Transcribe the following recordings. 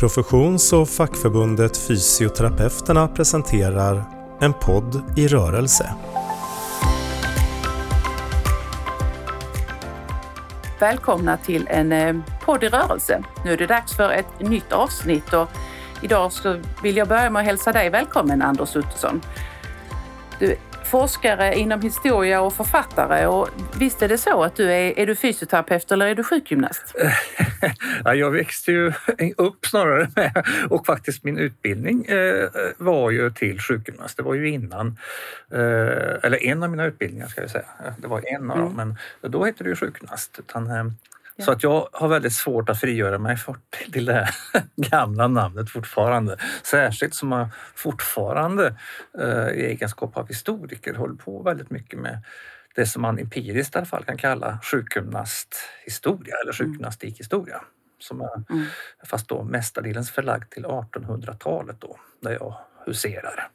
Professions och fackförbundet Fysioterapeuterna presenterar En podd i rörelse. Välkomna till en eh, podd i rörelse. Nu är det dags för ett nytt avsnitt och idag så vill jag börja med att hälsa dig välkommen Anders Ottosson. Du forskare inom historia och författare. Och visst är det så att du är, är du fysioterapeut eller är du sjukgymnast? ja, jag växte ju upp snarare med och faktiskt min utbildning eh, var ju till sjukgymnast. Det var ju innan, eh, eller en av mina utbildningar ska jag säga. Det var en av dem, mm. men då hette det ju sjukgymnast. Utan, eh, så att jag har väldigt svårt att frigöra mig till det här gamla namnet fortfarande. Särskilt som jag fortfarande eh, i egenskap av historiker håller på väldigt mycket med det som man empiriskt i alla fall kan kalla sjukgymnasthistoria eller mm. sjukgymnastikhistoria. Som är, mm. Fast då mestadels förlagd till 1800-talet då, där jag huserar.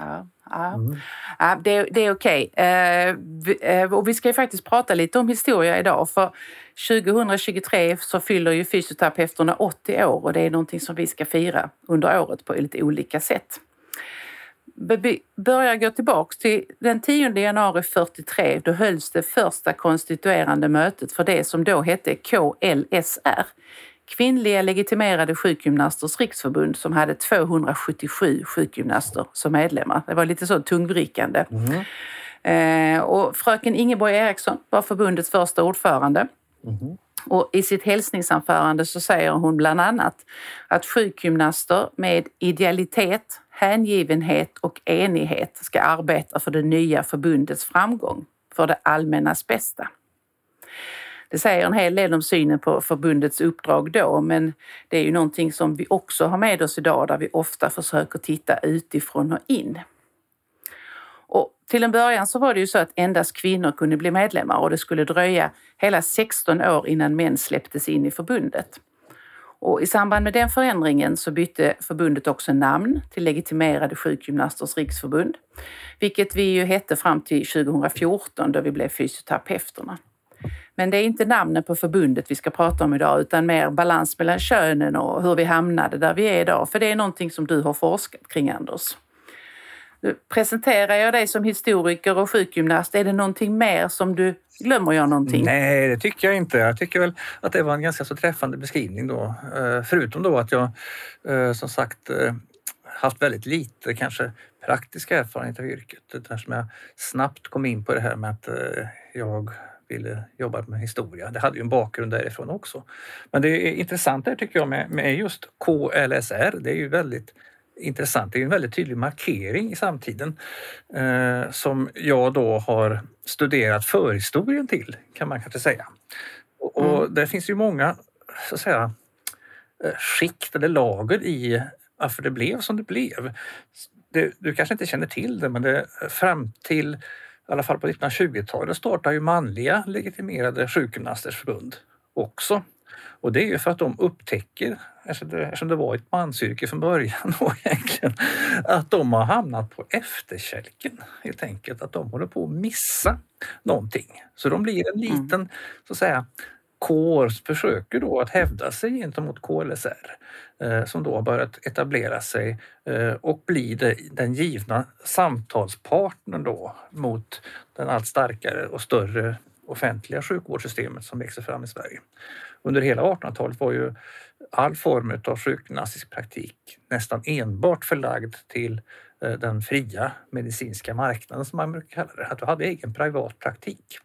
Ja, ja. Mm. ja det, det, är okej. Okay. Eh, eh, och vi ska ju faktiskt prata lite om historia idag för 2023 så fyller ju fysioterapeuterna 80 år och det är någonting som vi ska fira under året på lite olika sätt. Vi börjar gå tillbaks till den 10 januari 43. Då hölls det första konstituerande mötet för det som då hette KLSR, Kvinnliga legitimerade sjukgymnasters riksförbund som hade 277 sjukgymnaster som medlemmar. Det var lite så tungvrickande. Mm. Eh, och fröken Ingeborg Eriksson var förbundets första ordförande. Mm. Och I sitt hälsningsanförande så säger hon bland annat att sjukgymnaster med idealitet, hängivenhet och enighet ska arbeta för det nya förbundets framgång, för det allmännas bästa. Det säger en hel del om synen på förbundets uppdrag då, men det är ju någonting som vi också har med oss idag där vi ofta försöker titta utifrån och in. Och till en början så var det ju så att endast kvinnor kunde bli medlemmar och det skulle dröja hela 16 år innan män släpptes in i förbundet. Och I samband med den förändringen så bytte förbundet också namn till Legitimerade sjukgymnasters riksförbund, vilket vi ju hette fram till 2014 då vi blev fysioterapeuterna. Men det är inte namnen på förbundet vi ska prata om idag utan mer balans mellan könen och hur vi hamnade där vi är idag. För det är någonting som du har forskat kring Anders. Nu presenterar jag dig som historiker och sjukgymnast. Är det någonting mer som du Glömmer jag någonting? Nej, det tycker jag inte. Jag tycker väl att det var en ganska så träffande beskrivning då. Eh, förutom då att jag eh, som sagt eh, haft väldigt lite kanske praktisk erfarenhet av yrket. Eftersom jag snabbt kom in på det här med att jag ville jobba med historia. Det hade ju en bakgrund därifrån också. Men det är intressant där tycker jag med, med just KLSR. Det är ju väldigt intressant. Det är en väldigt tydlig markering i samtiden eh, som jag då har studerat förhistorien till kan man kanske säga. Och, och mm. där finns ju många så att säga eh, skikt eller lager i varför det blev som det blev. Det, du kanske inte känner till det men det, fram till i alla fall på 1920-talet startade ju manliga legitimerade sjukgymnasters förbund också. Och det är ju för att de upptäcker, eftersom det var ett mansyrke från början då egentligen, att de har hamnat på efterkälken helt enkelt. Att de håller på att missa någonting. Så de blir en liten, mm. så att säga, kår försöker då att hävda sig gentemot KLSR eh, som då har börjat etablera sig eh, och bli den givna samtalspartnern då mot den allt starkare och större offentliga sjukvårdssystemet som växer fram i Sverige. Under hela 1800-talet var ju all form av sjukgymnastisk praktik nästan enbart förlagd till eh, den fria medicinska marknaden som man brukar kalla det. Att du hade egen privat praktik.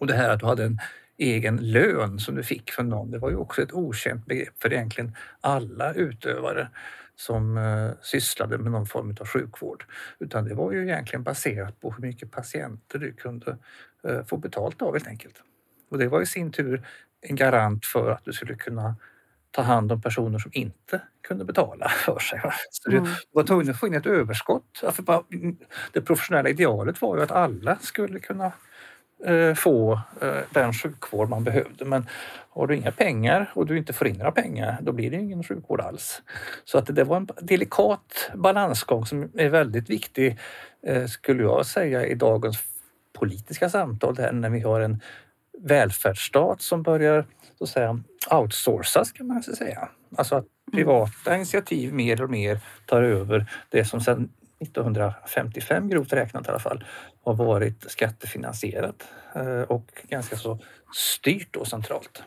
Och det här att du hade en egen lön som du fick från någon, det var ju också ett okänt begrepp för egentligen alla utövare som eh, sysslade med någon form av sjukvård. Utan det var ju egentligen baserat på hur mycket patienter du kunde eh, få betalt av helt enkelt. Och det var i sin tur en garant för att du skulle kunna ta hand om personer som inte kunde betala för sig. Så mm. du var tvungen att få in ett överskott. Det professionella idealet var ju att alla skulle kunna få eh, den sjukvård man behövde. Men har du inga pengar och du inte får in några pengar, då blir det ingen sjukvård alls. Så att det var en delikat balansgång som är väldigt viktig, eh, skulle jag säga, i dagens politiska samtal där när vi har en välfärdsstat som börjar så att säga, outsourcas kan man säga. Alltså att privata initiativ mer och mer tar över det som sedan 1955 grovt räknat i alla fall har varit skattefinansierat eh, och ganska så styrt då centralt.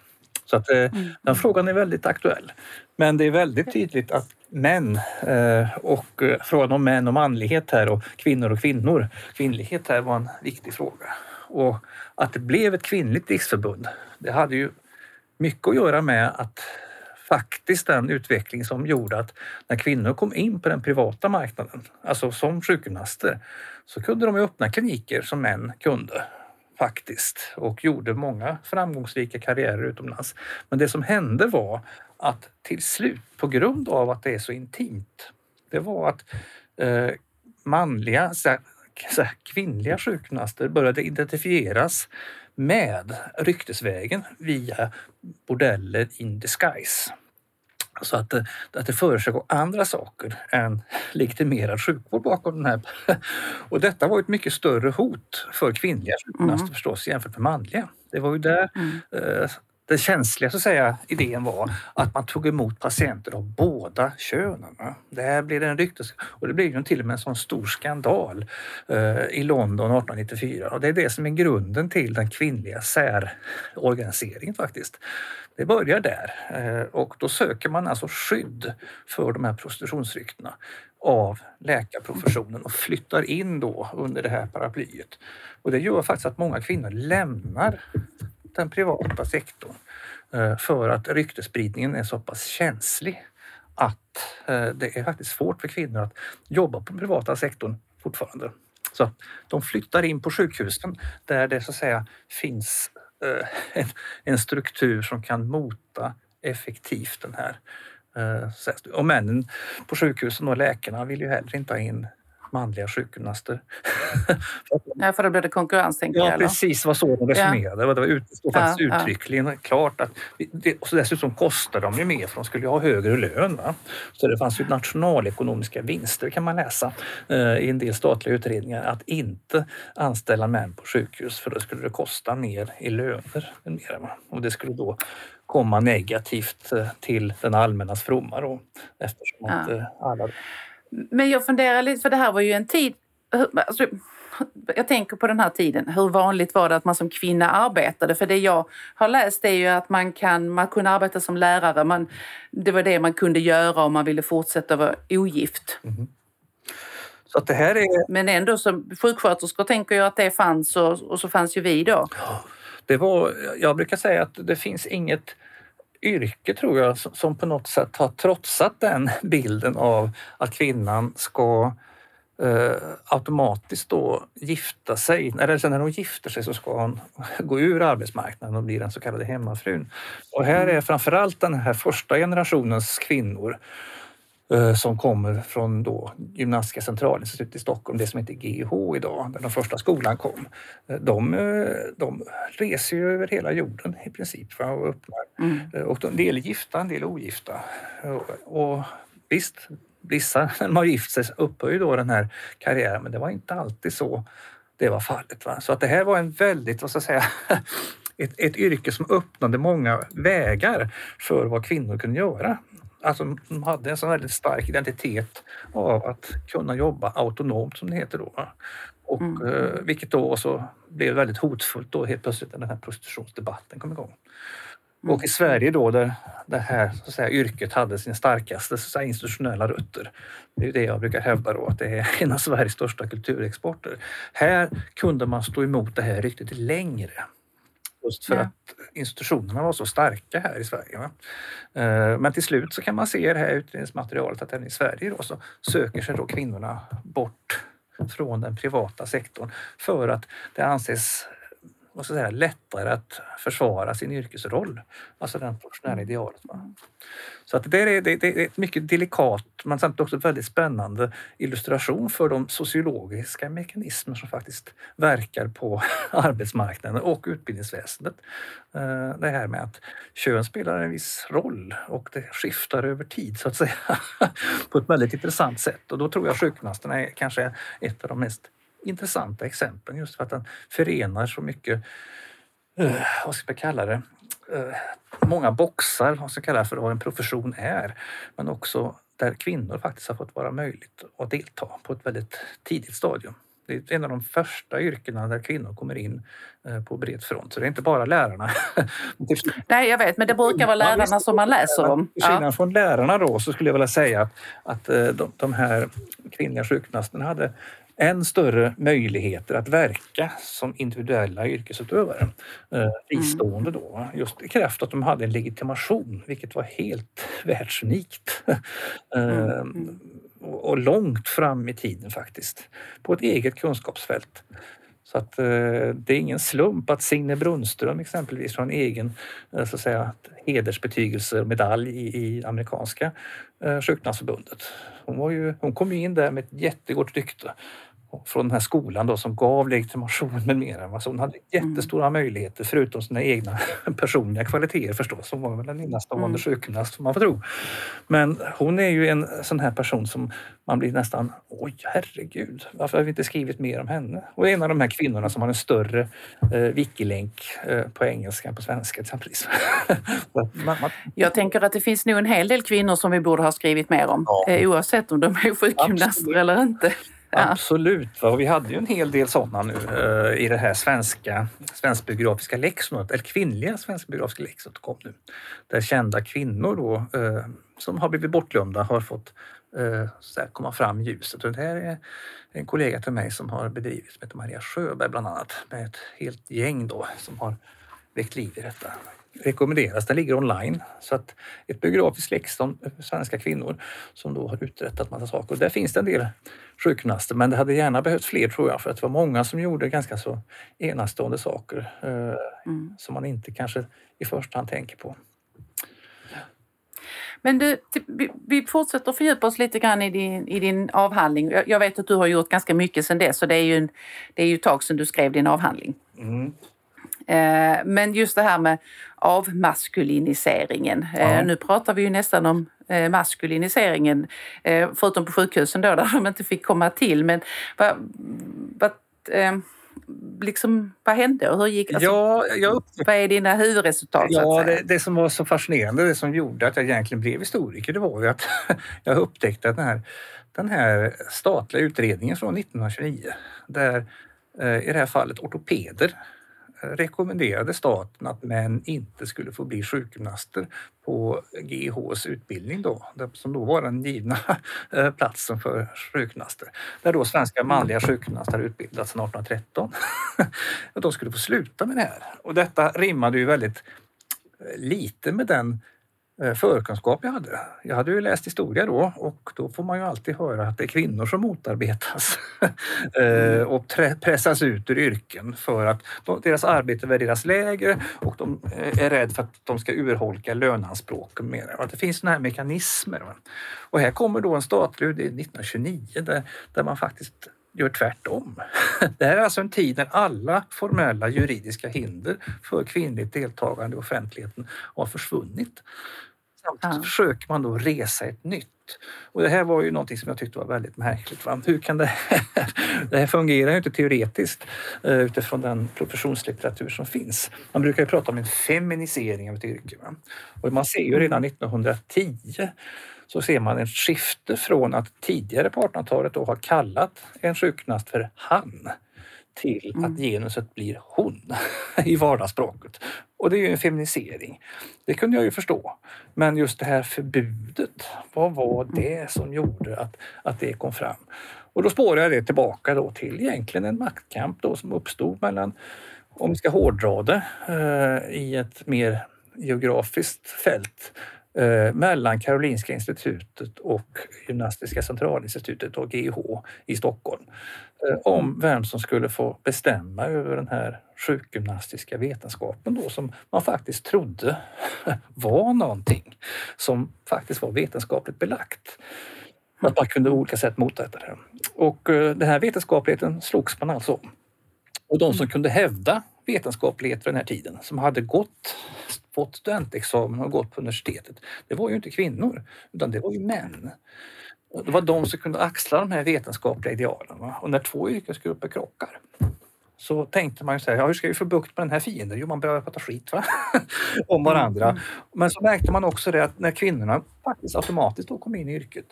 Så att eh, mm. den frågan är väldigt aktuell. Men det är väldigt tydligt att män eh, och frågan om män och manlighet här och kvinnor och kvinnor, kvinnlighet här var en viktig fråga. Och att det blev ett kvinnligt riksförbund, det hade ju mycket att göra med att faktiskt den utveckling som gjorde att när kvinnor kom in på den privata marknaden, alltså som sjukgymnaster, så kunde de öppna kliniker som män kunde faktiskt och gjorde många framgångsrika karriärer utomlands. Men det som hände var att till slut, på grund av att det är så intimt, det var att eh, manliga, så här, så här, kvinnliga sjukgymnaster började identifieras med ryktesvägen via bordeller in disguise. Så att, eh, att det försiggår andra saker än legitimerad sjukvård bakom den här. Och detta var ett mycket större hot för kvinnliga sjukgymnaster mm. förstås jämfört med manliga. Det var ju där mm. eh, den känsliga så att säga, idén var att man tog emot patienter av båda könen. Det här blev en ryktes... Och det blev ju till och med en sån stor skandal eh, i London 1894 och det är det som är grunden till den kvinnliga särorganiseringen faktiskt. Det börjar där eh, och då söker man alltså skydd för de här prostitutionsryktena av läkarprofessionen och flyttar in då under det här paraplyet. Och det gör faktiskt att många kvinnor lämnar den privata sektorn eh, för att ryktespridningen är så pass känslig att eh, det är faktiskt svårt för kvinnor att jobba på den privata sektorn fortfarande. Så de flyttar in på sjukhusen där det så att säga finns eh, en, struktur som kan mota effektivt den här och männen på sjukhusen och läkarna vill ju heller inte ha in manliga sjukgymnaster. ja, för då blir det konkurrens tänker ja, jag. Ja, precis vad så de resonerade. Ja. Det var ut, stod faktiskt ja, uttryckligen ja. klart att det, och så dessutom kostar de ju mer för de skulle ju ha högre lön. Va? Så det fanns ju nationalekonomiska vinster kan man läsa eh, i en del statliga utredningar att inte anställa män på sjukhus för då skulle det kosta mer i löner. Mer, va? Och det skulle då komma negativt eh, till den allmännas fromma då, eftersom att eh, alla men jag funderar lite, för det här var ju en tid... Alltså, jag tänker på den här tiden, hur vanligt var det att man som kvinna arbetade? För det jag har läst är ju att man, kan, man kunde arbeta som lärare. Man, det var det man kunde göra om man ville fortsätta vara ogift. Mm. Så det här är... Men ändå som sjuksköterskor tänker jag att det fanns och, och så fanns ju vi då. Det var, jag brukar säga att det finns inget yrke tror jag som på något sätt har trotsat den bilden av att kvinnan ska eh, automatiskt då gifta sig. Eller sen när hon gifter sig så ska hon gå ur arbetsmarknaden och bli den så kallade hemmafrun. Och här är framförallt den här första generationens kvinnor som kommer från då Gymnastiska centralinstitutet i Stockholm, det som heter GH idag, där den första skolan kom. Eh, de, eh, de reser ju över hela jorden i princip va, och öppnar. Mm. Och en del är gifta, en del är ogifta. Och, och visst, vissa när har gift sig upphör ju då den här karriären, men det var inte alltid så det var fallet. Va? Så att det här var en väldigt, vad ska jag säga, ett, ett yrke som öppnade många vägar för vad kvinnor kunde göra. Alltså, de hade en sån väldigt stark identitet av att kunna jobba autonomt som det heter då. Och, mm. eh, vilket då också blev väldigt hotfullt då helt plötsligt när den här prostitutionsdebatten kom igång. Mm. Och i Sverige då där det här så att säga, yrket hade sin starkaste så säga, institutionella rötter. Det är det jag brukar hävda då att det är en av Sveriges största kulturexporter. Här kunde man stå emot det här ryktet längre. Just för ja. att institutionerna var så starka här i Sverige. Va? Eh, men till slut så kan man se i det här utredningsmaterialet att även i Sverige då så söker sig då kvinnorna bort från den privata sektorn för att det anses vad ska jag säga, lättare att försvara sin yrkesroll, alltså den professionella idealet. Så att det, är, det, det är ett mycket delikat men samtidigt också väldigt spännande illustration för de sociologiska mekanismer som faktiskt verkar på arbetsmarknaden och utbildningsväsendet. Eh, det här med att kön spelar en viss roll och det skiftar över tid så att säga på ett väldigt intressant sätt och då tror jag sjukgymnasterna är kanske ett av de mest intressanta exemplen just för att den förenar så mycket eh, vad ska man kalla det, eh, många boxar, vad ska man kalla för vad en profession är. Men också där kvinnor faktiskt har fått vara möjligt att delta på ett väldigt tidigt stadium. Det är en av de första yrkena där kvinnor kommer in eh, på bred front. Så det är inte bara lärarna. Nej, jag vet, men det brukar vara lärarna som man läser om. Till skillnad ja. från lärarna då så skulle jag vilja säga att de, de här kvinnliga sjukgymnasterna hade än större möjligheter att verka som individuella yrkesutövare. Eh, fristående då. Just i kraft att de hade en legitimation, vilket var helt världsunikt. Eh, och långt fram i tiden faktiskt. På ett eget kunskapsfält. Så att eh, det är ingen slump att Signe Brunström exempelvis har en egen eh, så att säga, hedersbetygelse medalj i, i amerikanska eh, sjukgymnastförbundet. Hon, var ju, hon kom in där med ett jättegott rykte från den här skolan då, som gav legitimation med mera. Alltså hon hade jättestora mm. möjligheter förutom sina egna personliga kvaliteter förstås. Hon var väl en enastående mm. sjukgymnast får man får tro. Men hon är ju en sån här person som man blir nästan, oj herregud, varför har vi inte skrivit mer om henne? Och en av de här kvinnorna som har en större eh, wikilänk eh, på engelska än på svenska exempelvis. Jag tänker att det finns nog en hel del kvinnor som vi borde ha skrivit mer om, ja. eh, oavsett om de är sjukgymnaster Absolut. eller inte. Absolut, va? och vi hade ju en hel del sådana nu uh, i det här svenska svenskbiografiska lexonet, eller kvinnliga svenskbiografiska lexonet kom nu. Där kända kvinnor då, uh, som har blivit bortglömda har fått uh, komma fram i ljuset. Och det här är en kollega till mig som har bedrivit, som heter Maria Sjöberg bland annat, med ett helt gäng då som har väckt liv i detta rekommenderas. Den ligger online. Så att ett biografiskt lexikon för svenska kvinnor som då har uträttat massa saker. Och där finns det en del sjukgymnaster men det hade gärna behövts fler tror jag för att det var många som gjorde ganska så enastående saker eh, mm. som man inte kanske i första hand tänker på. Men du, vi fortsätter att fördjupa oss lite grann i din, i din avhandling. Jag vet att du har gjort ganska mycket sedan dess och det är ju, en, det är ju ett tag sedan du skrev din avhandling. Mm. Eh, men just det här med avmaskuliniseringen. Eh, ja. Nu pratar vi ju nästan om eh, maskuliniseringen, förutom på sjukhusen då där de inte fick komma till. Men vad, vad, liksom, vad hände och hur gick alltså, ja, jag Vad är dina huvudresultat? Ja, det, det, som var så fascinerande, det som gjorde att jag egentligen blev historiker, det var ju att jag upptäckte att den här, den här statliga utredningen från 1929 där i det här fallet ortopeder rekommenderade staten att män inte skulle få bli sjukgymnaster på GHs utbildning då, som då var den givna eh, platsen för sjukgymnaster. Där då svenska manliga sjukgymnaster utbildats sedan 1813. de skulle få sluta med det här. Och detta rimmade ju väldigt eh, lite med den Eh, förkunskap jag hade. Jag hade ju läst historia då och då får man ju alltid höra att det är kvinnor som motarbetas eh, och pressas ut ur yrken för att deras arbete värderas lägre och de eh, är rädda för att de ska urholka löneanspråken mer. Att det finns sådana här mekanismer. Och här kommer då en statlig 1929 där, där man faktiskt gör tvärtom. Det här är alltså en tid när alla formella juridiska hinder för kvinnligt deltagande i offentligheten har försvunnit. Samtidigt ja. försöker man då resa ett nytt. Och det här var ju någonting som jag tyckte var väldigt märkligt. Va? Hur kan det här... Det här fungerar ju inte teoretiskt uh, utifrån den professionslitteratur som finns. Man brukar ju prata om en feminisering av ett yrke. Va? Och man ser ju redan 1910 så ser man ett skifte från att tidigare på 1800-talet då ha kallat en sjukgymnast för han till mm. att genuset blir hon i vardagsspråket. Och det är ju en feminisering. Det kunde jag ju förstå. Men just det här förbudet, vad var det som gjorde att, att det kom fram? Och då spårar jag det tillbaka då till egentligen en maktkamp då som uppstod mellan, om vi ska hårdra det, eh, i ett mer geografiskt fält mellan Karolinska institutet och Gymnastiska centralinstitutet och GH i Stockholm eh, om vem som skulle få bestämma över den här sjukgymnastiska vetenskapen då som man faktiskt trodde var någonting som faktiskt var vetenskapligt belagt. Att man kunde på olika sätt motarbeta det. Och eh, den här vetenskapligheten slogs man alltså om. Och de som kunde hävda vetenskaplighet för den här tiden, som hade gått fått studentexamen och gått på universitetet, det var ju inte kvinnor, utan det var ju män. Det var de som kunde axla de här vetenskapliga idealen. Va? Och när två yrkesgrupper krockar, så tänkte man ju så här, ja, hur ska vi få bukt med den här fienden? Jo, man börjar prata skit om varandra. Mm. Men så märkte man också det att när kvinnorna faktiskt automatiskt då kom in i yrket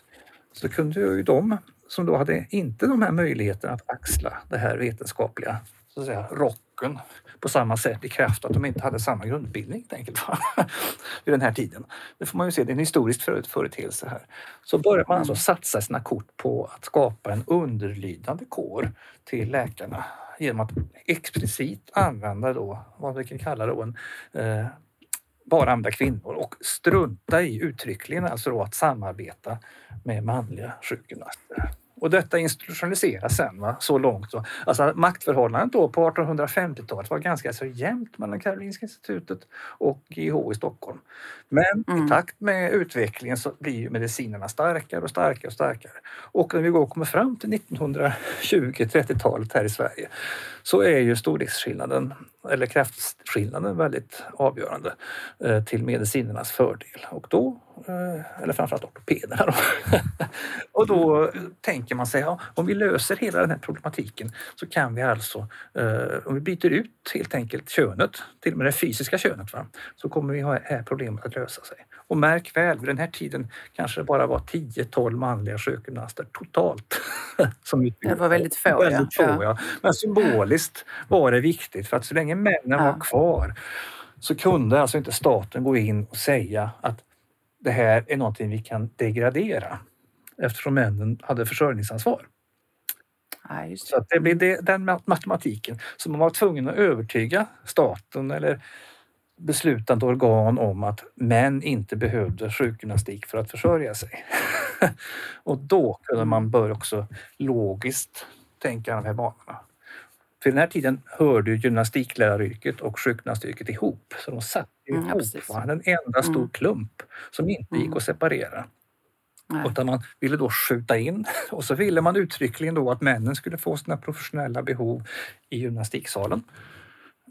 så kunde ju de som då hade inte de här möjligheterna att axla det här vetenskapliga så att säga, rocken på samma sätt i kraft att de inte hade samma grundbildning helt enkelt vid den här tiden. Det får man ju se, det är en historisk företeelse här. Så börjar man alltså satsa sina kort på att skapa en underlydande kår till läkarna genom att explicit använda då vad vi kan kalla då en eh, bara använda kvinnor och strunta i uttryckligen alltså då att samarbeta med manliga sjukgymnaster. Och detta institutionaliseras sen va? så långt. Så. Alltså, maktförhållandet då på 1850-talet var ganska så jämnt mellan Karolinska institutet och GH i Stockholm. Men mm. i takt med utvecklingen så blir medicinerna starkare och starkare och starkare. Och när vi går kommer fram till 1920-30-talet här i Sverige så är ju storleksskillnaden eller kraftskillnaden väldigt avgörande eh, till medicinernas fördel. Och då, eh, eller framförallt ortopederna då. och då tänker man sig, ja, om vi löser hela den här problematiken så kan vi alltså, eh, om vi byter ut helt enkelt könet, till och med det fysiska könet, va, så kommer vi ha det här problemet att lösa sig. Och märk väl, vid den här tiden kanske det bara var 10-12 manliga sjukgymnaster totalt. som det var väldigt få. Väldigt ja. få ja. Men symboliskt var det viktigt för att så länge männen ja. var kvar så kunde alltså inte staten gå in och säga att det här är någonting vi kan degradera eftersom männen hade försörjningsansvar. Ja, så det blir den matematiken. Så man var tvungen att övertyga staten eller beslutande organ om att män inte behövde sjukgymnastik för att försörja sig. och då kunde man börja också logiskt tänka de här banorna. För den här tiden hörde gymnastikläraryrket och sjukgymnastyrket ihop, så de satt mm, ihop. Ja, en enda stor mm. klump som inte gick mm. att separera. Nej. Utan man ville då skjuta in och så ville man uttryckligen då att männen skulle få sina professionella behov i gymnastiksalen.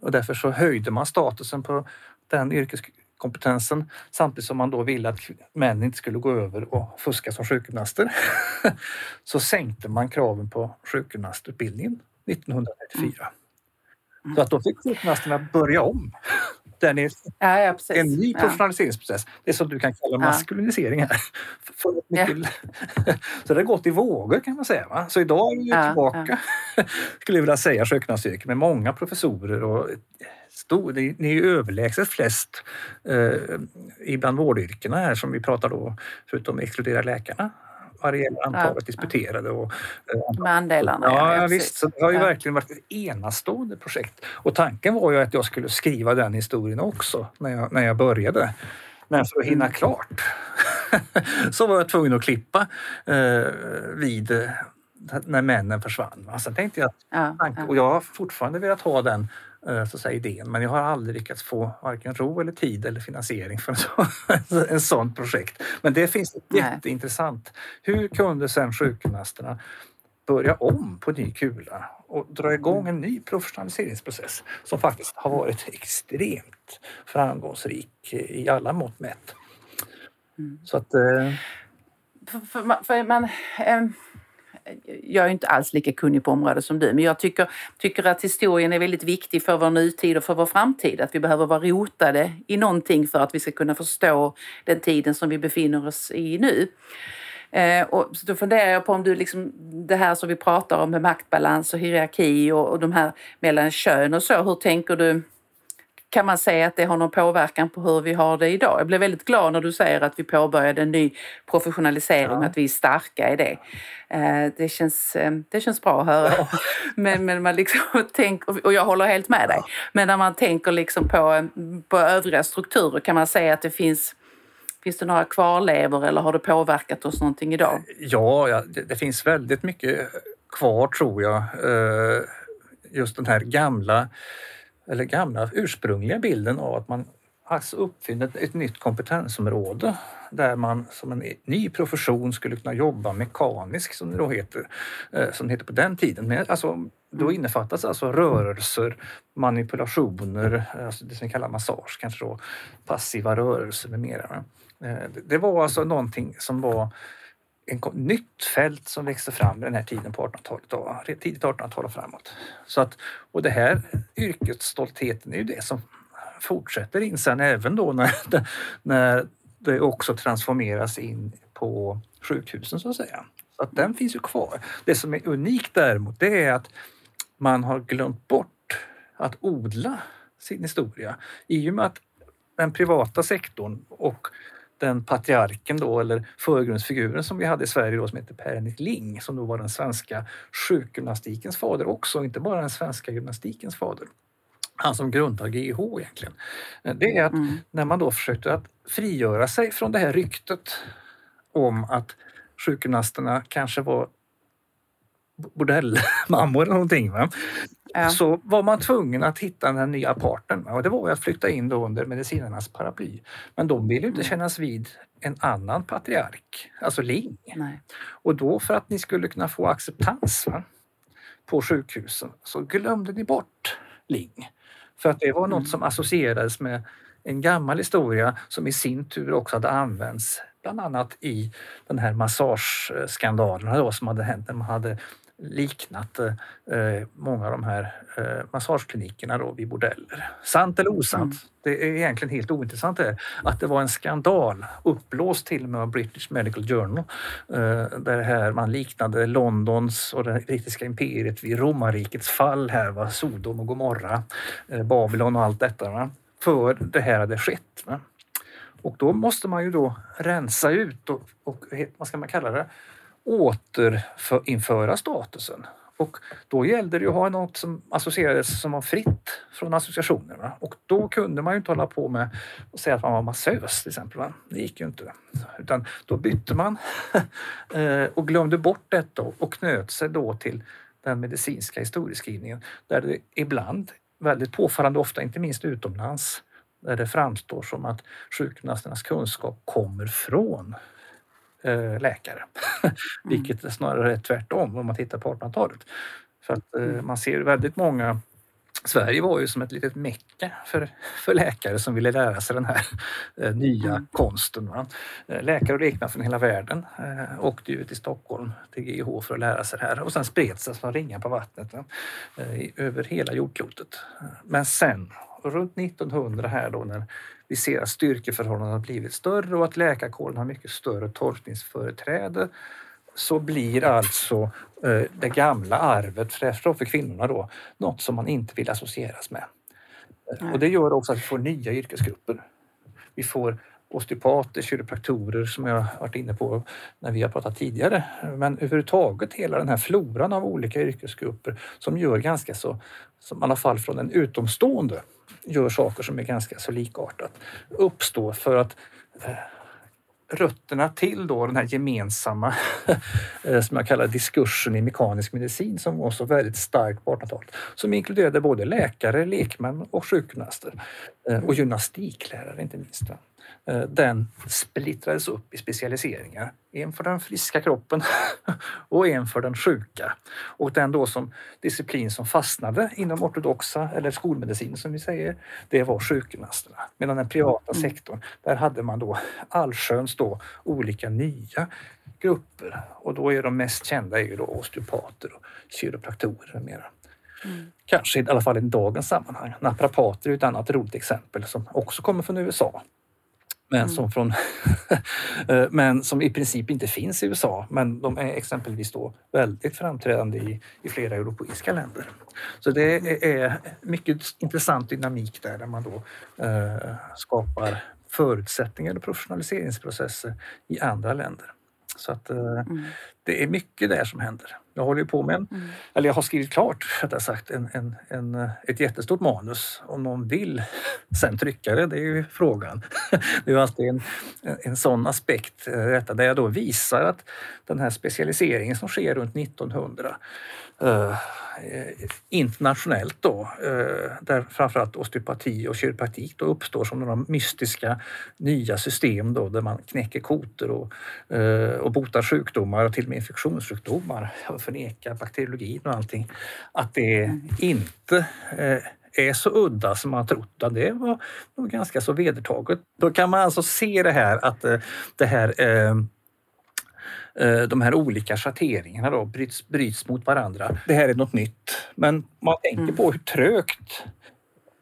Och därför så höjde man statusen på den yrkeskompetensen samtidigt som man då ville att män inte skulle gå över och fuska som sjukgymnaster. så sänkte man kraven på sjukgymnastutbildningen 1934. Mm. Så att då fick sjukgymnasterna börja om. Den är ja, ja, en ny professionaliseringsprocess. Det är som du kan kalla maskulinisering här. så det har gått i vågor kan man säga. Va? Så idag är vi tillbaka, skulle jag vilja säga, sjukgymnastyrket med många professorer och stor, det är ju överlägset flest eh, bland vårdyrkena här som vi pratar då, förutom exkludera läkarna, gäller antalet ja, disputerade. Och, eh, med andelarna. Ja, ja visst. Så det har ju ja. verkligen varit ett enastående projekt. Och tanken var ju att jag skulle skriva den historien också när jag, när jag började. Men för att hinna mm. klart så var jag tvungen att klippa eh, vid när männen försvann. Sen tänkte jag att, ja, och jag har fortfarande velat ha den Eh, så att säga, idén. Men jag har aldrig lyckats få varken ro eller tid eller finansiering för en sån projekt. Men det finns jätteintressant. Hur kunde sen sjukgymnasterna börja om på ny kula och dra igång en ny professionaliseringsprocess som faktiskt har varit extremt framgångsrik i alla mått mätt. Mm. Så att... Eh... För, för, för man, eh, jag är inte alls lika kunnig på området som du, men jag tycker, tycker att historien är väldigt viktig för vår nutid och för vår framtid. Att vi behöver vara rotade i någonting för att vi ska kunna förstå den tiden som vi befinner oss i nu. Eh, och då funderar jag på om du liksom, det här som vi pratar om med maktbalans och hierarki och, och de här mellan kön och så, hur tänker du kan man säga att det har någon påverkan på hur vi har det idag? Jag blev väldigt glad när du säger att vi påbörjade en ny professionalisering och att vi är starka i det. Eh, det känns, eh, det känns bra att höra. Ja. Men, men man liksom tänker, och jag håller helt med dig, men när man tänker liksom på, på övriga strukturer kan man säga att det finns Finns det några kvarlevor eller har det påverkat oss någonting idag? Ja, ja det, det finns väldigt mycket kvar tror jag. Eh, just den här gamla eller gamla ursprungliga bilden av att man alltså uppfinner ett, ett nytt kompetensområde där man som en ny profession skulle kunna jobba mekaniskt som det då heter, eh, som det heter på den tiden. Men alltså, då mm. innefattas alltså rörelser, manipulationer, alltså det som vi kallar massage, kanske då passiva rörelser med mera. Eh, det var alltså någonting som var ett nytt fält som växte fram den här tiden på 1800-talet, tidigt 1800-tal och framåt. Så att, och det här yrkesstoltheten är ju det som fortsätter in sen även då när, när det också transformeras in på sjukhusen så att säga. Så att den finns ju kvar. Det som är unikt däremot det är att man har glömt bort att odla sin historia i och med att den privata sektorn och den patriarken då, eller förgrundsfiguren som vi hade i Sverige då, som heter Per Ling, som då var den svenska sjukgymnastikens fader också, inte bara den svenska gymnastikens fader. Han som grundar GIH egentligen. Det är att mm. när man då försökte att frigöra sig från det här ryktet om att sjukgymnasterna kanske var bordellmammor eller någonting. Va? Ja. Så var man tvungen att hitta den nya parten och det var att flytta in då under medicinernas paraply. Men de ville inte mm. kännas vid en annan patriark, alltså Ling. Nej. Och då för att ni skulle kunna få acceptans va, på sjukhusen så glömde ni bort Ling. För att det var något mm. som associerades med en gammal historia som i sin tur också hade använts bland annat i den här massageskandalen som hade hänt när man hade liknat eh, många av de här eh, massageklinikerna då vid bordeller. Sant eller osant? Mm. Det är egentligen helt ointressant det, att det var en skandal, uppblåst till och med av British Medical Journal, eh, där här man liknade Londons och det brittiska imperiet vid romarrikets fall här, var Sodom och Gomorra, eh, Babylon och allt detta. Va? För det här hade skett. Va? Och då måste man ju då rensa ut och, och vad ska man kalla det? Återinföra statusen. Och då gällde det att ha något som associerades som var fritt från associationer. Och då kunde man ju inte hålla på med att säga att man var massös till exempel. Va? Det gick ju inte. Utan då bytte man eh, och glömde bort detta och knöt sig då till den medicinska historieskrivningen där det ibland, väldigt påfallande ofta, inte minst utomlands, där det framstår som att sjukgymnasternas kunskap kommer från läkare. Mm. Vilket snarare är tvärtom om man tittar på 1800-talet. För att eh, mm. man ser väldigt många Sverige var ju som ett litet mecka för, för läkare som ville lära sig den här eh, nya mm. konsten. Va? Eh, läkare och lekmän från hela världen eh, åkte ut till Stockholm till GIH för att lära sig det här och sen spreds det som ringar på vattnet eh, över hela jordklotet. Men sen runt 1900 här då när vi ser att styrkeförhållandena har blivit större och att läkarkåren har mycket större tolkningsföreträde så blir alltså eh, det gamla arvet, främst för kvinnorna då, något som man inte vill associeras med. Och det gör också att vi får nya yrkesgrupper. Vi får osteopater, kiropraktorer som jag varit inne på när vi har pratat tidigare. Men överhuvudtaget hela den här floran av olika yrkesgrupper som gör ganska så, som i alla fall från en utomstående, gör saker som är ganska så likartat. Uppstår för att eh, rötterna till då den här gemensamma, eh, som jag kallar diskursen i mekanisk medicin som var så väldigt stark på 1800-talet. Som inkluderade både läkare, lekmän och sjukgymnaster. Eh, och gymnastiklärare inte minst. Eh, den splittrades upp i specialiseringar. En för den friska kroppen och en för den sjuka. Och den då som disciplin som fastnade inom ortodoxa eller skolmedicin som vi säger, det var sjukgymnasterna. Medan den privata mm. sektorn, där hade man då allsköns då olika nya grupper och då är de mest kända är ju då osteopater och kiropraktorer och mera. Mm. Kanske i alla fall i dagens sammanhang. Naprapater är ett annat roligt exempel som också kommer från USA men, mm. som från, eh, men som i princip inte finns i USA. Men de är exempelvis då väldigt framträdande i, i flera europeiska länder. Så det är mycket intressant dynamik där, där man då eh, skapar förutsättningar och professionaliseringsprocesser i andra länder. Så att, eh, mm. det är mycket där som händer. Jag håller på med en, mm. eller jag har skrivit klart rättare sagt, en, en, en, ett jättestort manus. Om någon vill sen trycka det, det är ju frågan. Det är alltid en, en sån aspekt, eh, detta, där jag då visar att den här specialiseringen som sker runt 1900 Uh, Eh, internationellt då, eh, där framförallt osteopati och kiropraktik då uppstår som några mystiska nya system då, där man knäcker koter och, eh, och botar sjukdomar och till och med infektionssjukdomar och förnekar bakteriologin och allting. Att det inte är så udda som man trott. Det var nog ganska så vedertaget. Då kan man alltså se det här att det här de här olika schatteringarna då bryts, bryts mot varandra. Det här är något nytt. Men man tänker mm. på hur trögt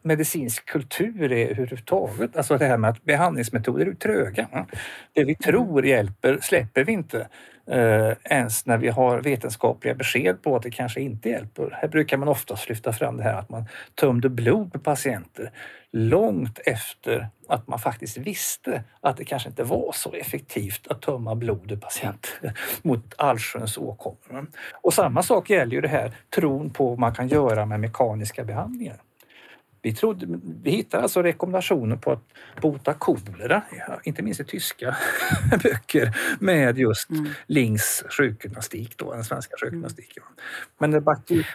medicinsk kultur är överhuvudtaget. Alltså det här med att behandlingsmetoder är tröga. Det vi tror hjälper släpper vi inte eh, ens när vi har vetenskapliga besked på att det kanske inte hjälper. Här brukar man oftast lyfta fram det här att man tömde blod på patienter långt efter att man faktiskt visste att det kanske inte var så effektivt att tömma blod ur patienter mot allsköns åkommor. Och samma sak gäller ju det här tron på vad man kan göra med mekaniska behandlingar. Vi, trodde, vi hittade alltså rekommendationer på att bota kolera, inte minst i tyska böcker, med just mm. Lings sjukgymnastik, då, den svenska mm. sjukgymnastiken. Men det,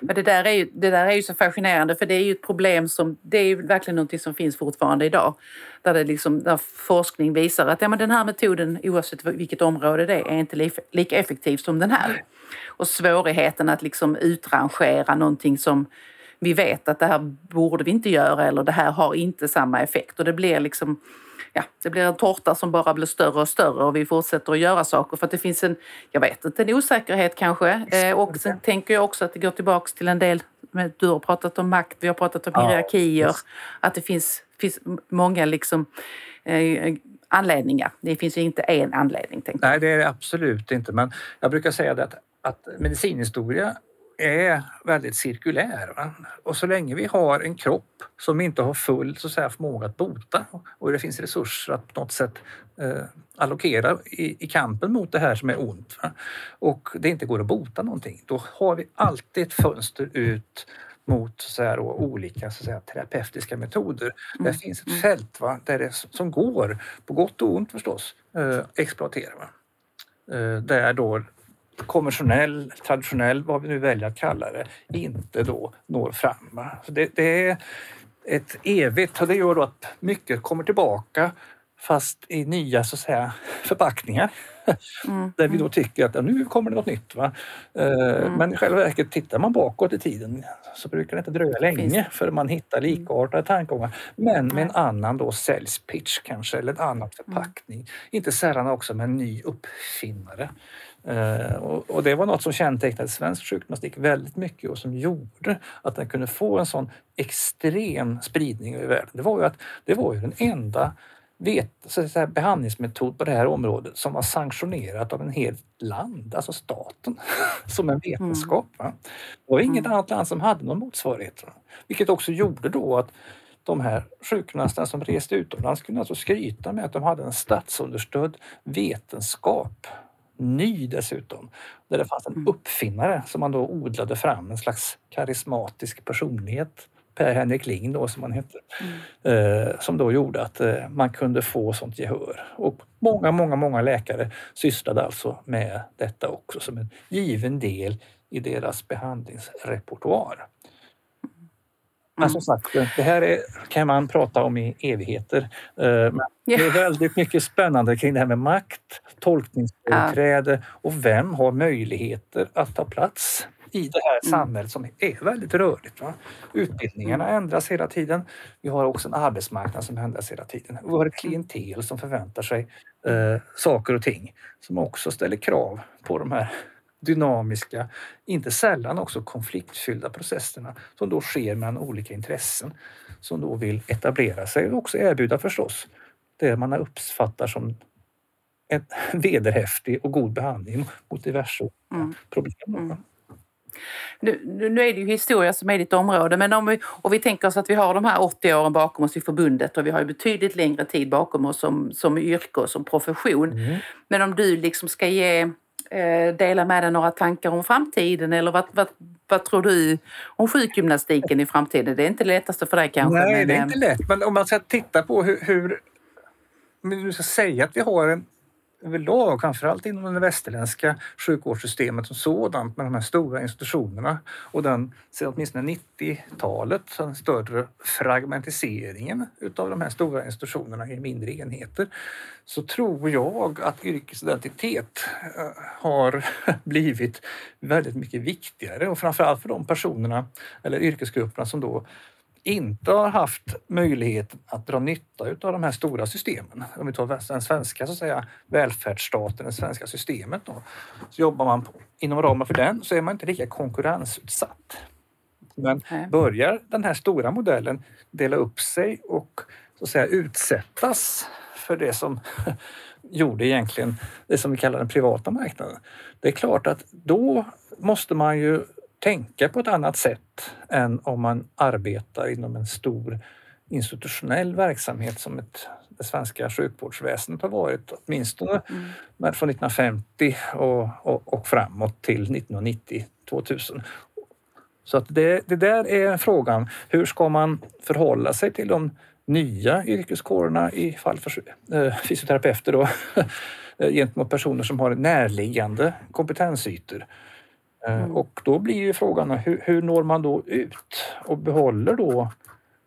Men det, där är ju, det där är ju så fascinerande för det är ju ett problem som, det är verkligen någonting som finns fortfarande idag. Där, det liksom, där forskning visar att ja, men den här metoden, oavsett vilket område det är, är inte lika effektiv som den här. Och svårigheten att liksom utrangera någonting som vi vet att det här borde vi inte göra eller det här har inte samma effekt och det blir liksom ja, det blir en tårta som bara blir större och större och vi fortsätter att göra saker för att det finns en, jag vet inte, en osäkerhet kanske. Eh, och sen tänker jag också att det går tillbaks till en del, du har pratat om makt, vi har pratat om ja, hierarkier, just. att det finns, finns många liksom eh, anledningar. Det finns ju inte en anledning. Nej, det är det absolut inte. Men jag brukar säga det att, att medicinhistoria är väldigt cirkulär. Va? Och så länge vi har en kropp som inte har full så att säga, förmåga att bota och det finns resurser att på något sätt eh, allokera i, i, kampen mot det här som är ont va? och det inte går att bota någonting, då har vi alltid ett fönster ut mot så här, då, olika så säga, terapeutiska metoder. Mm. Det finns ett mm. fält va, där det, som går, på gott och ont förstås, eh, exploatera. Va? Eh, där då konventionell, traditionell, vad vi nu väljer att kalla det, inte då når fram. Så det, det är ett evigt och det gör då att mycket kommer tillbaka fast i nya så att säga, förpackningar. Mm. Där vi då tycker att ja, nu kommer det något nytt. Va? Eh, mm. Men i själva verket tittar man bakåt i tiden så brukar det inte dröja länge för man hittar mm. likartade tankegångar. Men med en annan då sales pitch kanske eller en annan mm. förpackning. Mm. Inte sällan också med en ny uppfinnare. Uh, och, och, det var något som kännetecknade svensk sjukgymnastik väldigt mycket och som gjorde att den kunde få en sån extrem spridning över världen. Det var ju, att, det var ju den enda vet, så säga, behandlingsmetod på det här området som var sanktionerat av en hel land, alltså staten, som en vetenskap. Mm. Det var inget mm. annat land som hade någon motsvarighet. Vilket också gjorde då att de här sjukgymnasterna som reste utomlands kunde alltså skryta med att de hade en statsunderstödd vetenskap ny dessutom. Där det fanns en mm. uppfinnare som man då odlade fram, en slags karismatisk personlighet. Per-Henrik Ling då som han hette. Mm. Eh, som då gjorde att eh, man kunde få sånt gehör. Och många, många, många läkare sysslade alltså med detta också som en given del i deras behandlingsrepertoar. Men som sagt, det här är, kan man prata om i evigheter. Eh, men det är väldigt mycket spännande kring det här med makt, tolkningsföreträde och vem har möjligheter att ta plats i det här mm. samhället som är väldigt rörligt. Va? Utbildningarna mm. ändras hela tiden. Vi har också en arbetsmarknad som ändras hela tiden. Vi har ett klientel som förväntar sig eh, saker och ting som också ställer krav på de här dynamiska, inte sällan också konfliktfyllda processerna som då sker mellan olika intressen som då vill etablera sig och också erbjuda förstås det man uppfattar som en vederhäftig och god behandling mot diverse mm. problem. Mm. Nu, nu, är det ju historia som är ditt område, men om vi, och vi tänker oss att vi har de här 80 åren bakom oss i förbundet och vi har ju betydligt längre tid bakom oss som, som yrke och som profession. Mm. Men om du liksom ska ge dela med dig några tankar om framtiden eller vad, vad, vad tror du om sjukgymnastiken i framtiden? Det är inte det lättaste för dig kanske? Nej, men, det är inte lätt. Men om man ska titta på hur, hur men du ska säga att vi har en överlag, framförallt inom det västerländska sjukvårdssystemet som sådant med de här stora institutionerna och den sedan åtminstone 90-talet, den större fragmentiseringen utav de här stora institutionerna i mindre enheter, så tror jag att yrkesidentitet eh, har blivit väldigt mycket viktigare. Och framförallt för de personerna eller yrkesgrupperna som då inte har haft möjlighet att dra nytta av de här stora systemen. Om vi tar den svenska så att säga, välfärdsstaten, det svenska systemet. Då, så jobbar man på, inom ramen för den så är man inte lika konkurrensutsatt. Men börjar den här stora modellen dela upp sig och så att säga utsättas för det som gjorde egentligen det som vi kallar den privata marknaden. Det är klart att då måste man ju tänka på ett annat sätt än om man arbetar inom en stor institutionell verksamhet som ett, det svenska sjukvårdsväsendet har varit åtminstone mm. från 1950 och, och, och framåt till 1990-2000. Så att det, det där är frågan. Hur ska man förhålla sig till de nya yrkeskårerna i fall för eh, fysioterapeuter då, gentemot personer som har närliggande kompetensytor? Eh, mm. Och då blir ju frågan hur, hur når man då ut och behåller då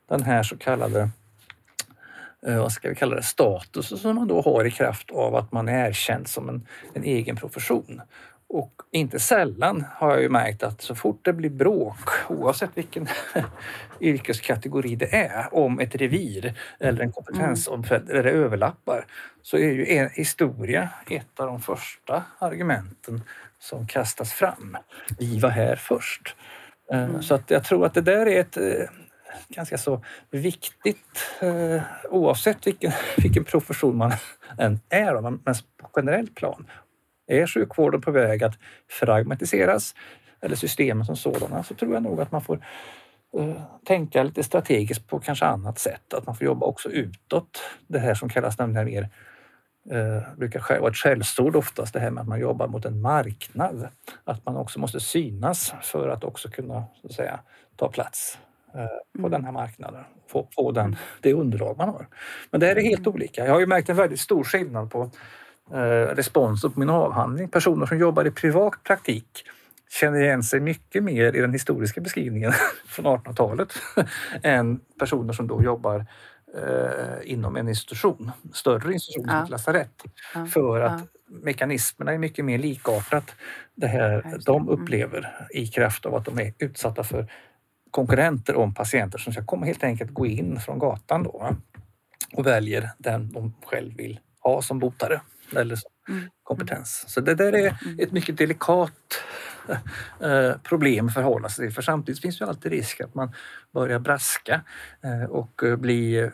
den här så kallade eh, vad ska vi kalla det, status som man då har i kraft av att man är erkänd som en, en egen profession. Och inte sällan har jag ju märkt att så fort det blir bråk, oavsett vilken yrkeskategori det är, om ett revir eller en kompetensomfällning mm. där det överlappar, så är ju en historia ett av de första argumenten som kastas fram. Vi var här först. Eh, mm. Så att jag tror att det där är ett eh, ganska så viktigt eh, oavsett vilken, vilken profession man än är, men på generellt plan. Är sjukvården på väg att fragmentiseras eller systemen som sådana så tror jag nog att man får tänka lite strategiskt på kanske annat sätt. Att man får jobba också utåt. Det här som kallas här mer eh, brukar vara ett skällsord oftast det här med att man jobbar mot en marknad. Att man också måste synas för att också kunna så att säga, ta plats eh, på mm. den här marknaden. Få, få den, det underlag man har. Men det här är helt mm. olika. Jag har ju märkt en väldigt stor skillnad på eh, responsen på min avhandling. Personer som jobbar i privat praktik känner igen sig mycket mer i den historiska beskrivningen från 1800-talet än personer som då jobbar eh, inom en institution, större institution ja. som ett lasarett. Ja. För att mekanismerna är mycket mer likartat det här de mm. upplever i kraft av att de är utsatta för konkurrenter om patienter som ska komma helt enkelt gå in från gatan då och väljer den de själv vill ha som botare eller som mm. kompetens. Så det där är mm. ett mycket delikat problem att förhålla sig till. För samtidigt finns ju alltid risk att man börjar braska eh, och bli,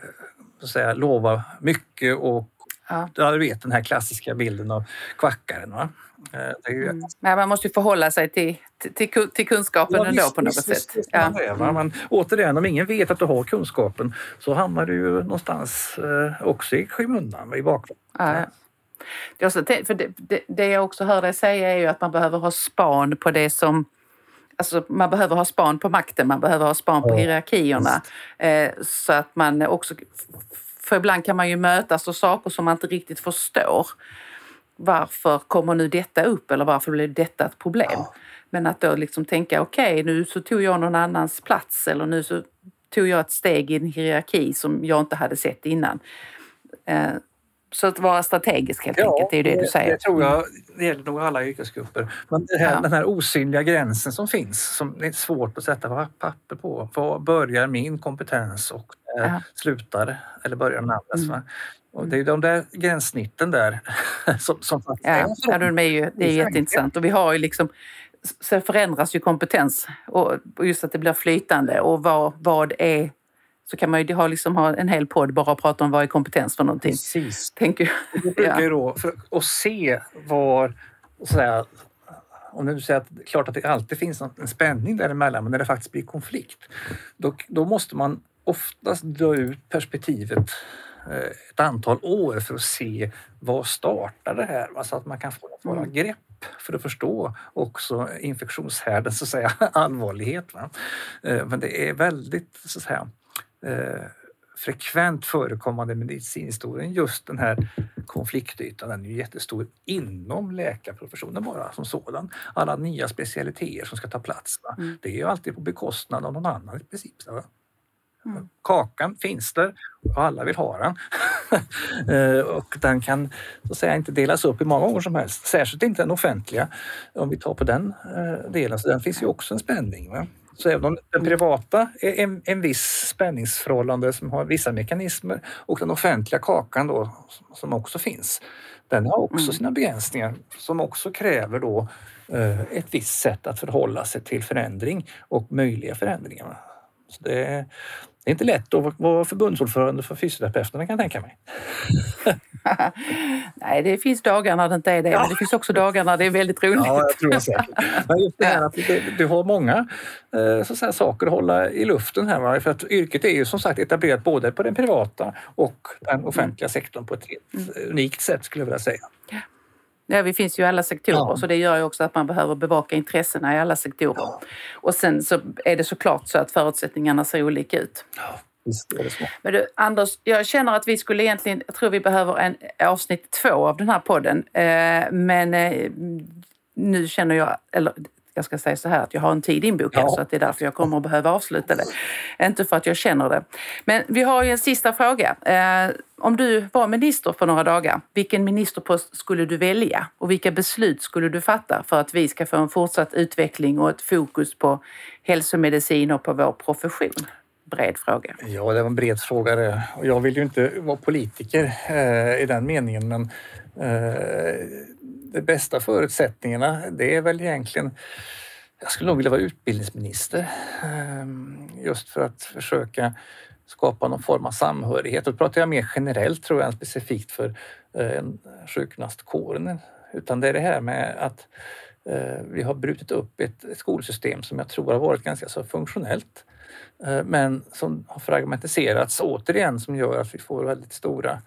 så att säga, lova mycket och Ja. Du vet den här klassiska bilden av kvackaren. Va? Eh, ju... mm. Men man måste ju förhålla sig till, till, till kunskapen ja, ändå visst, på något visst, sätt. Visst, ja. är, mm. Men återigen, om ingen vet att du har kunskapen så hamnar du ju någonstans eh, också i skymundan, i bakgrunden. Ja, det, också, för det, det, det jag också hör dig säga är ju att man behöver ha span på det som Alltså man behöver ha span på makten, man behöver ha span på hierarkierna. Eh, så att man också... För ibland kan man ju mötas av saker som man inte riktigt förstår. Varför kommer nu detta upp eller varför blev detta ett problem? Ja. Men att då liksom tänka okej, okay, nu så tog jag någon annans plats eller nu så tog jag ett steg i en hierarki som jag inte hade sett innan. Eh, så att vara strategisk helt ja, enkelt, det är ju det, det du säger. Det tror jag det gäller nog alla yrkesgrupper. Men här, ja. den här osynliga gränsen som finns, som är svårt att sätta papper på. Var börjar min kompetens och eh, slutar, eller börjar den andras? Mm. Och det är de där gränssnitten där som, som faktiskt ja, ja, de är ju, det är jätteintressant. Och vi har ju liksom, så förändras ju kompetens och just att det blir flytande och vad, vad är så kan man ju ha, liksom, ha en hel podd bara och prata om vad är kompetens för någonting. Precis. Tänker jag. Det brukar ju då, för att se var, så här, om du säger att klart att det alltid finns en spänning däremellan, men när det faktiskt blir konflikt, då, då måste man oftast dra ut perspektivet eh, ett antal år för att se vad startar det här? Så att man kan få några mm. grepp för att förstå också infektionshärdens så att säga, allvarlighet. Va? Eh, men det är väldigt så att säga, eh, frekvent förekommande medicinhistorien just den här konfliktytan. Den är ju jättestor inom läkarprofessionen bara som sådan. Alla nya specialiteter som ska ta plats. Mm. Det är ju alltid på bekostnad av någon annan i princip. Mm. Kakan finns där och alla vill ha den. Eh, och den kan så att säga, inte delas upp i många gånger som helst. Särskilt inte den offentliga om vi tar på den eh, delen. Så den finns ju också en spänning. Va? Så även om den privata är en, en viss spänningsförhållande som har vissa mekanismer och den offentliga kakan då som också finns, den har också mm. sina begränsningar som också kräver då eh, ett visst sätt att förhålla sig till förändring och möjliga förändringar. Så det, det är inte lätt att vara förbundsordförande för fysioterapeuterna kan jag tänka mig. Nej, det finns dagar när det inte är det, ja. men det finns också dagar när det är väldigt roligt. Ja, jag tror säkert. Men just det här att du, har många eh, så att saker att hålla i luften här. För att yrket är ju som sagt etablerat både på den privata och den offentliga sektorn på ett mm. unikt sätt skulle jag vilja säga. Ja, vi finns ju i alla sektorer ja. så det gör ju också att man behöver bevaka intressena i alla sektorer. Ja. Och sen så är det såklart så att förutsättningarna ser olika ut. Ja. Men du, Anders, jag känner att vi skulle egentligen, jag tror vi behöver en avsnitt två av den här podden. Eh, men eh, nu känner jag, eller jag ska säga så här att jag har en tid inbokad ja. så att det är därför jag kommer att behöva avsluta det. Inte för att jag känner det. Men vi har ju en sista fråga. Eh, om du var minister för några dagar, vilken ministerpost skulle du välja och vilka beslut skulle du fatta för att vi ska få en fortsatt utveckling och ett fokus på hälsomedicin och på vår profession? bred fråga. Ja, det var en bred fråga det. jag vill ju inte vara politiker eh, i den meningen men eh, de bästa förutsättningarna det är väl egentligen jag skulle nog vilja vara utbildningsminister ehm, just för att försöka skapa någon form av samhörighet. Då pratar jag mer generellt tror jag än specifikt för eh, sjukgymnastkåren utan det är det här med att eh, vi har brutit upp ett, ett skolsystem som jag tror har varit ganska så funktionellt eh, men som har fragmentiserats återigen som gör att vi får väldigt stora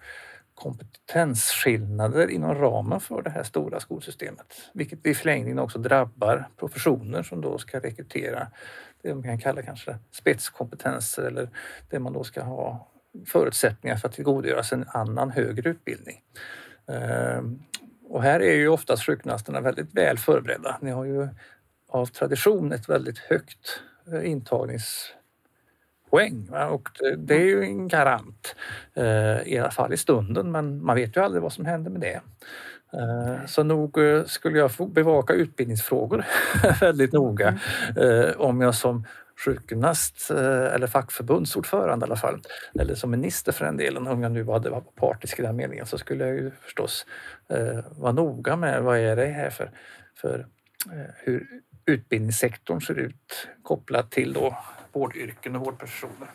kompetensskillnader inom ramen för det här stora skolsystemet. Vilket i förlängningen också drabbar professioner som då ska rekrytera det man kan kalla kanske spetskompetenser eller det man då ska ha förutsättningar för att tillgodogöra sig en annan högre utbildning. Ehm, och här är ju oftast sjukgymnasterna väldigt väl förberedda. Ni har ju av tradition ett väldigt högt eh, intagnings poäng. Och det är ju en garant, eh, i alla fall i stunden, men man vet ju aldrig vad som händer med det. Eh, så nog eh, skulle jag bevaka utbildningsfrågor väldigt noga om jag som sjukgymnast eller fackförbundsordförande i alla fall, eller som minister för den delen, om jag nu hade varit partisk i den meningen, så skulle jag ju förstås vara noga med vad är det här för, för hur utbildningssektorn ser ut kopplat till då vårdyrken och vårdprofessioner.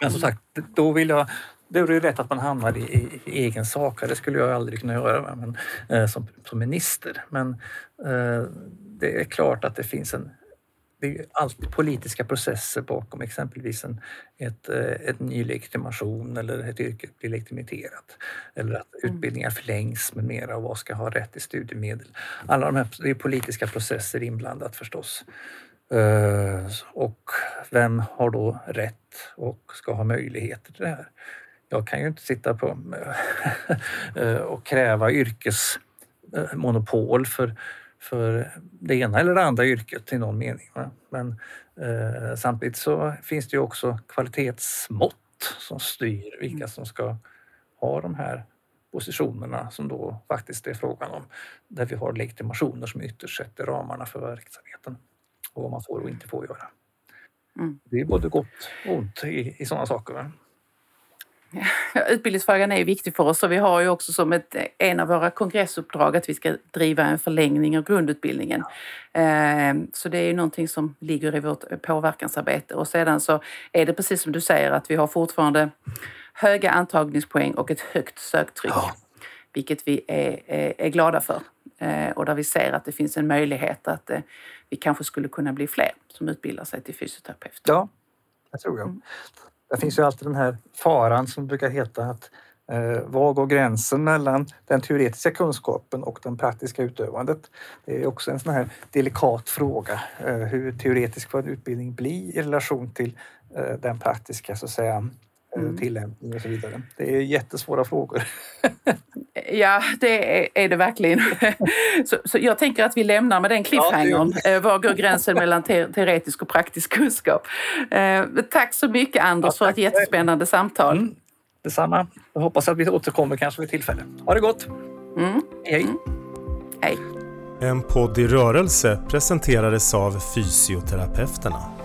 Men som sagt, då vill jag då är det rätt att man hamnar i, i, i egen sak. Det skulle jag aldrig kunna göra men, eh, som, som minister. Men eh, det är klart att det finns en det är alltid politiska processer bakom exempelvis en ett, eh, ett ny legitimation eller ett yrke blir legitimerat. Eller att mm. utbildningar förlängs med mera och vad ska ha rätt till studiemedel. Alla de här det är politiska processer inblandat förstås. Eh, och vem har då rätt och ska ha möjligheter till det här? Jag kan ju inte sitta på eh, och kräva yrkesmonopol för, för det ena eller det andra yrket i någon mening. Men eh, samtidigt så finns det ju också kvalitetsmått som styr vilka som ska ha de här positionerna som då faktiskt är frågan om där vi har legitimationer som ytterst sätter ramarna för verksamheten och vad man får och inte får göra. Mm. Det är både gott och ont i, i sådana saker. Ja, utbildningsfrågan är viktig för oss och vi har ju också som ett, en av våra kongressuppdrag att vi ska driva en förlängning av grundutbildningen. Ehm, så det är ju någonting som ligger i vårt påverkansarbete och sedan så är det precis som du säger att vi har fortfarande höga antagningspoäng och ett högt söktryck. Ja. Vilket vi är, är, är glada för och där vi ser att det finns en möjlighet att eh, vi kanske skulle kunna bli fler som utbildar sig till fysioterapeut. Ja, det tror jag. Mm. Det finns ju alltid den här faran som brukar heta att eh, var går gränsen mellan den teoretiska kunskapen och den praktiska utövandet? Det är också en sån här delikat fråga. Eh, hur teoretisk får en utbildning bli i relation till eh, den praktiska så att säga, Eh, mm. tillämpning och så vidare. Det är jättesvåra frågor. ja, det är, det verkligen. så, så, jag tänker att vi lämnar med den cliffhangern. Ja, eh, Var går gränsen mellan te teoretisk och praktisk kunskap? Eh, tack så mycket Anders ja, för ett jättespännande samtal. Mm. Detsamma. Jag hoppas att vi återkommer kanske vid tillfälle. Ha det gott! Mm. Hej! Mm. Hej! En podd i rörelse presenterades av Fysioterapeuterna.